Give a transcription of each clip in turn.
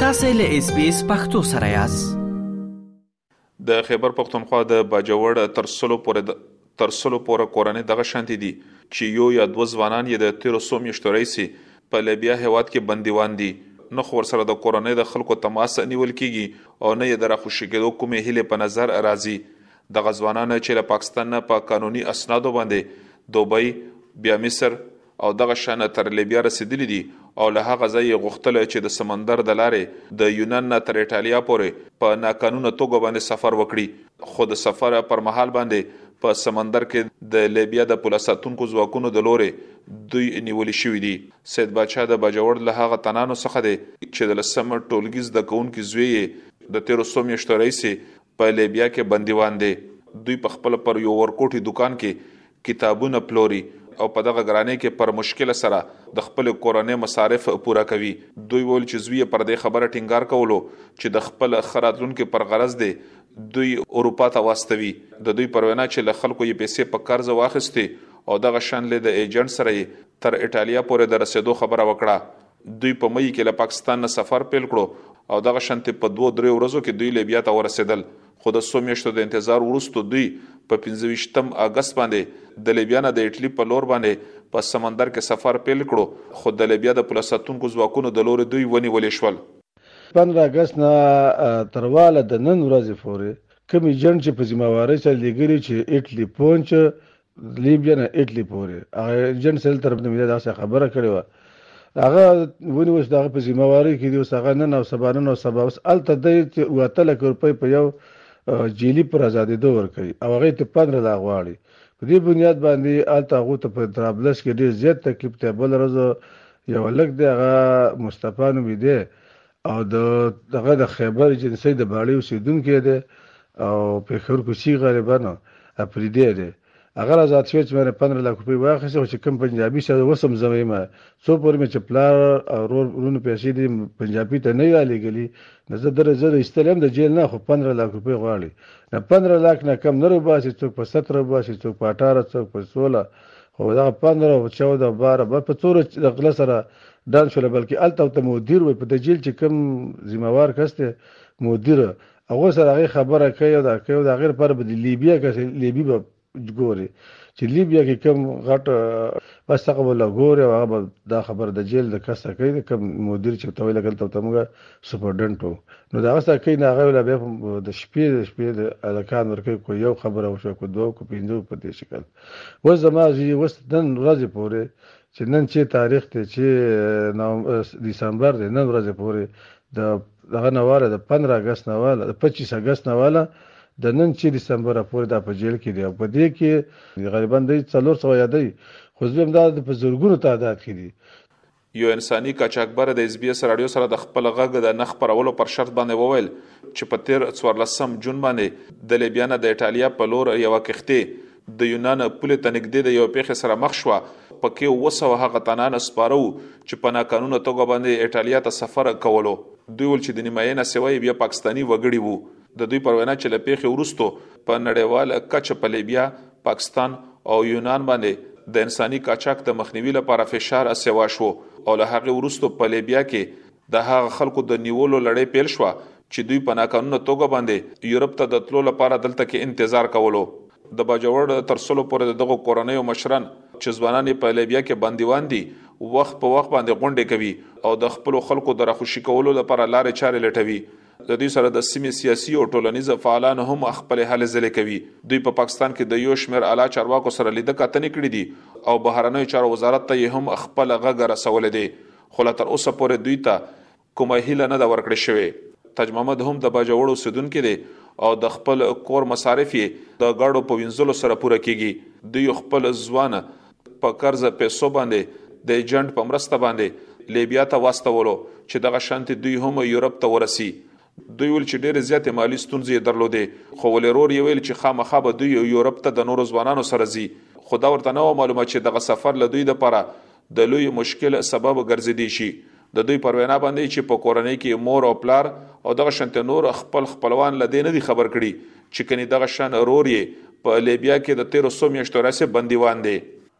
تاسو له اس بي اس پختو سره یاست د خیبر پختونخوا د باجوړ تر سلو پورې د تر سلو پورې کورنۍ دغه شانتي دي چې یو یا دوه ځوانان یې د تیرو سو میاشتو راځي په لیبیا هیواد کې بندیوان دي نه خو ورسره د کورنۍ د خلکو تماس نیول کیږي او نه یې د راخوشي کېدو کومې هیلې په نظر راځي دغه ځوانان چې له پاکستان نه په قانوني اسنادو باندې دوبۍ بیا مصر او دغه شان تر لیبیا رسیدلی دي او له هغه ځای غوښتل چې د سمندر د لارې د یونان نه تر ایټالیا پورې په ناقانونه توګه باندې سفر وکړي خو د سفر پر مهال باندې په سمندر کې د لیبیا د پولیس ساتونکو ځواکونو د لوري دوی نیول شوې دي سید بچا د بجوړ له هغه تنانو څخه دی چې د لسم ټولګي زده کوونکو زوی د تیرو سو میاشتو رئیس په لیبیا کې بندیوان دی. دوی په خپل پر یو ورکوټي دوکان کې کتابونه پلوري او په دغه ګرانۍ کې پر مشکله سره د خپلې کورنۍ مصارف پوره کوي. دوی وویل چې زوی یې پر دې خبره ټینګار کولو چې د خپل ښه راتلونکي پر غرض دې دوی اروپا ته واستوي. د دوی پر وینا چې له خلکو یې پیسې په قرض واخیستې او دغه شان لۀ د ایجنټ سره یې تر ایټالیا پورې د رسیدو خبره وکړه. دوی په مې کې له پاکستان نه سفر پیل کړو او دغه شانتې په دوه درې ورځو کې دوی لیبیا ته ورسېدل خو د څو میاشتو د انتظار وروسته دوی په 25م اگست باندې د لیبیا نه د اټلی په لور باندې په سمندر کې سفر پیل کړو خو د لیبیا د پوله ساتونکو ځواکونو د لورې دوی ونیول شول. 15 اګست نه تر واله د نن ورځې پورې کوم ایجنټ چې په ذمه وارۍ سره لیږلي چې اټلی پونچ لیبیا نه اټلی پورې هغه ایجنټ سیل طرف نه مې داسې خبره کړې وه هغه ونی اوس دغه په ذمہ واری کې دی اوس هغه نن او سبا نن او سبا اوس هلته دی چې اووه اته لکه روپۍ په یو جیلي پر ازادېدو ورکوي او هغه ته پندره لا غواړي په دې بنیاد باندې هلته هغو ته په طرابلس کې ډېر زیات تکلیف دی بله ورځ یو هلک دی هغه مصطفی نومېدی او د دغه د خیبر ایجنسۍ د باړې اوسېدونکی دی او پېښور کوچي غالبا اپریدی دی. هغه ازاد شوی چې ما نه پندره لاک روپۍ واخیستې خو چې کوم پنجابي سره اوس هم زمه یم څو پورې مې چې پلار او ورور وروڼو پیسې دې پنجابي ته نه رالېږلي نو زه دره زره ایستلی یم د جېل نه خو پندره لاک روپۍ غواړي نه پندره لاک نه کم نه روباسي څوک په ستره وباسي څوک په اټاره څوک په سوله خو دغه پندره او چوده او باره بس په څوره د غله سره ډان شوله بلکې الته ورته مدیر وي په د جیل چې کوم ذمه وار کس دی مدیر هغه سره هغه خبره کوي او دا کوي او د هغې لپاره به د لیبیا کس لیبي به ګوري چې لیبیا کې کوم غټ بس هغه به له ګوري او هغه به دا خبره د جیل د کس سره کوي د کوم مدیر چې ورته وایي لکه هلته ورته موږ سپرډنټ وو نو د هغه سره کوي نو هغه له بیا د شپې د شپې د هلکان ورکوي کو یو خبره وشوه کو دوه کو پنځه په دې شکل اوس زما زوی اوس نن ورځې پورې چې نن چې تاریخ دی چې دیسمبر دی نن ورځې پورې د دغه نواله د 15 اگست نواله د 25 اگست نواله د نن چې دیسمبر پورې دا په جیل کې دی په دې کې غریبان دی 300 یادې خو زم دا په زورګونو تعداد کې دي یو انساني کچاکبر د اس بي اس رادیو سره د خپل غږ د نخ پرولو پر شرط باندې وویل چې په تیر 14 جون باندې د لیبیا نه د ایتالیا په لور یو کښتۍ د یونان پولې ته نږدې د یو پیښې سره مخ شوه په کې اووه سوه هغه تنان سپاره وو چې په ناقانونه توګه باندې ایټالیا ته سفر کولو دوی ول چې د نیمایې سیوه یې بیا پاکستاني وګړي وو د دوی پر وینا چې له پیښې وروسته په نړیواله کچه په لیبیا پاکستان او یونان باندې د انساني قاچاق د مخنیوي لپاره فشار سیوا شو او له هغه وروسته په لیبیا کې د هغه خلکو د نیولو لړۍ پیل شوه چې دوی په ناقانونه توګه باندې یورپ ته د تلو لپاره دلته کې انتظار کولو. د باجوړ تر سلو پورې د دغو کورنیو مشران چې ځوانان یې په لیبیا کې بندیوان دي وخت په وخت باندې غونډې کوي او د خپلو خلکو د راخوشي کولو لپاره لارې چارې لټوي. د دوی سره د سیمې سیاسي او ټولنیز فعالان هم خپلې هلې ځلې کوي. دوی په پاکستان کې د یو شمېر اعلی چارواکو سره لیده کتنې کړې دي او بهرنیو چارو وزارت ته یې هم خپل غږ رسولی دی. خو لا تر اوسه پورې دوی ته کومه هیله نه ده ورکړې شوې تاج محمد هم د باجوړ اوسیدونکي دي او د خپل کور مصارف یې د غاړو په وینځلو سره پوره کیږي دوی خپل ځوان په قرض پیسو باندې د ایجنټ په مرسته باندې لیبیا ته واستولو چې دغه شانتي دوی هم یورپ ته ورسی دوی ویل چې ډېرې زیاتې مالي ستونزې یې درلودې خو ولرور یې ویل چې خامخا به دوی یورپ ته د نورو ځوانانو سره ځي خو دا ورته نه و معلومه چې دغه سفر له دوی لپاره د لوی مشکل سبب ګرځېدی شي د دوی پر وینا باندې چې په کورنۍ کې مور او پلار او دغه شنت نور خپل خپلوان لدې نه دي خبر کړي چې کني دغه شان رور یې په لیبیا کې د 1300 میاشتو راځي بندیوان دي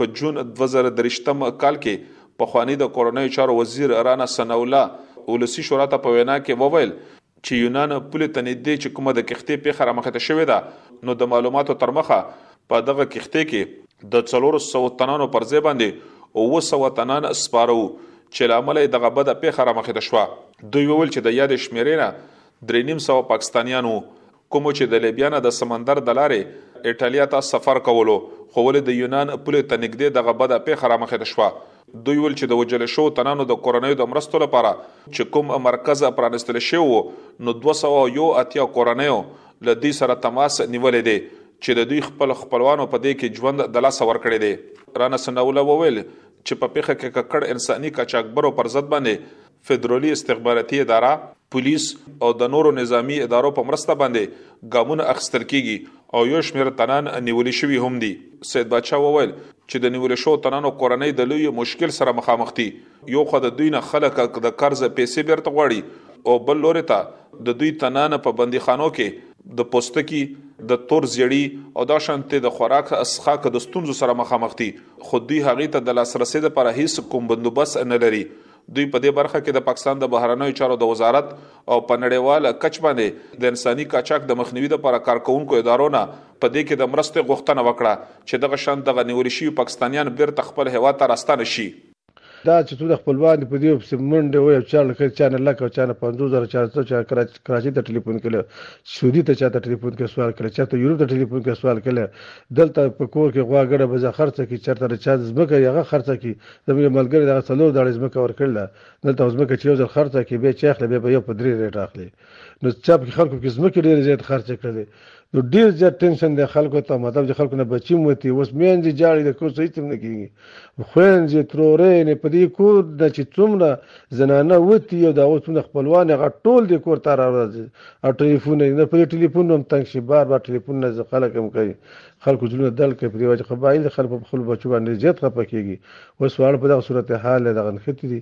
په جون دوه زره درویشت کال کې پخواني د کورنیو چارو وزیر رانا ثناالله ولسي شورا ته په وینا کې وویل چې یونان پولې ته نږدې چې کومه د کښتۍ پیښه رامخې ته شوې ده نو د معلوماتو تر مخه په دغه کښتۍ کې د څلور سوه تنانو پر ځای باندې اووه سوه تنان سپاره وو چې له امله یې دغه بده پیښه رامخې ته شوه دوی وویل چې د یادې شمېرې نه درې نیم سوه پاکستانیان وو کومو چې د لیبیا نه د سمندر د لارې ایټالیا ته سفر کولو خو ولې د یونان پولې ته نږدې دغه بده پیښه رامخې ته شوه دوی ول چې د وجل شو تنانو د کورنۍ د مرستو لپاره چې کوم مرکز پرانستل شوی وو نو 201 اتیا کورنیو له دوی سره تماس نیولې دي چې د دوی خپل خپلوانو په دې کې ژوند د لاسه ورکړي دي رانه سنوله وویل چې په پیښه کې ککړ انساني کچاکبرو پر ضد باندې فدرالي استخباراتي اداره، پولیس او د نورو نظامي ادارو په مرسته باندې ګامونه اخیستل کیږي او یو شمېر تنان نیول شوي هم دي. سید باچا وویل چې د نیول شوو تنانو کورنۍ د لوی مشکل سره مخامخ دي، یو خوا د دوی نه خلک د قرض پیسې بیرته غواړي او بل لوري ته د دوی تنان په بندیخانو کې د پوستکي د تور زیړي او دا شانتې د خوراک څښاک د ستونزو سره مخامخ دي خو دوی هغې ته د لاسرسې لپاره هیڅ کوم بندوبست نه لري دوی په دې برخه کې د پاکستان د بهرنیو چارو د وزارت او په نړیواله کچ باندې د انساني قاچاق د مخنیوي لپاره کارکونکو ادارو نه په دې کې د مرستې غوښتنه وکړه چې دغه شان دغه نیول شوي پاکستانیان بیرته خپل هوا ته راستانه شي دا چې څومره خپلوان دي په دې پسې منډې وهي او چا له کړي چا نه لک او چا نه پنځوس زره چا څه چا کراچۍ ته ټلیفون کړی سعودي ته چا ته ټلیفون کړی سوال کړی چا ته یورپ ته ټلیفون کړی سوال کړی دلته په کور کې غوا ګډه بزه خرڅه کړي چېرته د چا ځمکه یې هغه خرڅه کړي زموږ یو ملګري دغه څلور داړې ځمکه ورکړې ده. دلته خو ځمکه چې یو ځل خرڅه کړې، بیا چې اخلې، بیا په یو په درې ریټ اخلې. نو چا پکې خلکو پکې ځمکې ډېرې زیاتې خرڅې کړلې. نو ډېر زیات ټېنشن دی خلکو ته، مطلب چې خلکو نه بچي هم وتي، اوس مېندې ژاړي، د کور څخه هېڅ هم نه کېږي. خویندې، ترورې، یعنې په دې کور نه چې څومره زنانه وتي او د هغو څومره خپلوان دي، هغه ټول دې کور ته راورځي او ټلیفونونه یې، نو په دې ټلیفونونو هم تنګ شي، بار بار ټلیفونونه خلک هم کوي. خلکو زړونه دل کوي په دې وجه قبایل د خلکو په خپلو بچو باندې زیات خپه کېږي اوس واړه په دغه صورتحال له دغه نښتي دي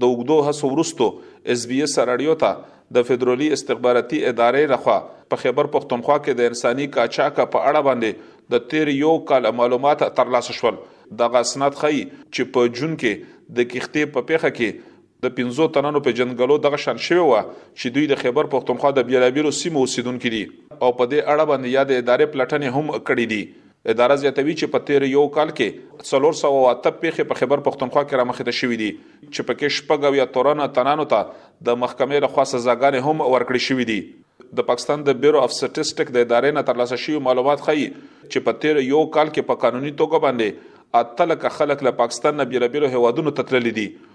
د اوږدو هڅو وروسته اس بي اس راډیو ته د فدرالي استخباراتي ادارې لخوا په خیبر پښتونخوا کې د انساني قاچاقه په اړه باندې د تیر یو کال معلومات ترلاسه شول دغه اسناد ښيي چې په جون کې د کښتۍ په پیښه کې د پنځو تننو پېژندګلو دغه شان شوې وه چې دوی د خېبر پښتونخوا د بېلابېلو سیمو اوسېدونکي دي او په دې اړه باندې یادې ادارې پلټنې هم کړې دي. اداره زیاتوي چې په تېر یو کال کې څلور سوه او اته پېښې په خېبر پښتونخوا کې رامخې ته شوې دي چې په کې شپږ اویا ترنه تننو ته د محکمې له خوا سزاګانې هم ورکړې شوې دي. د پاکستان د بیورو اف سټېسټک د ادارې نه ترلاسه شوي معلومات ښيي چې په تېر یو کال کې په قانوني توګه باندې اته لکه خلک له پاکستان نه بېلابېلو هېوادونو ته تللي دي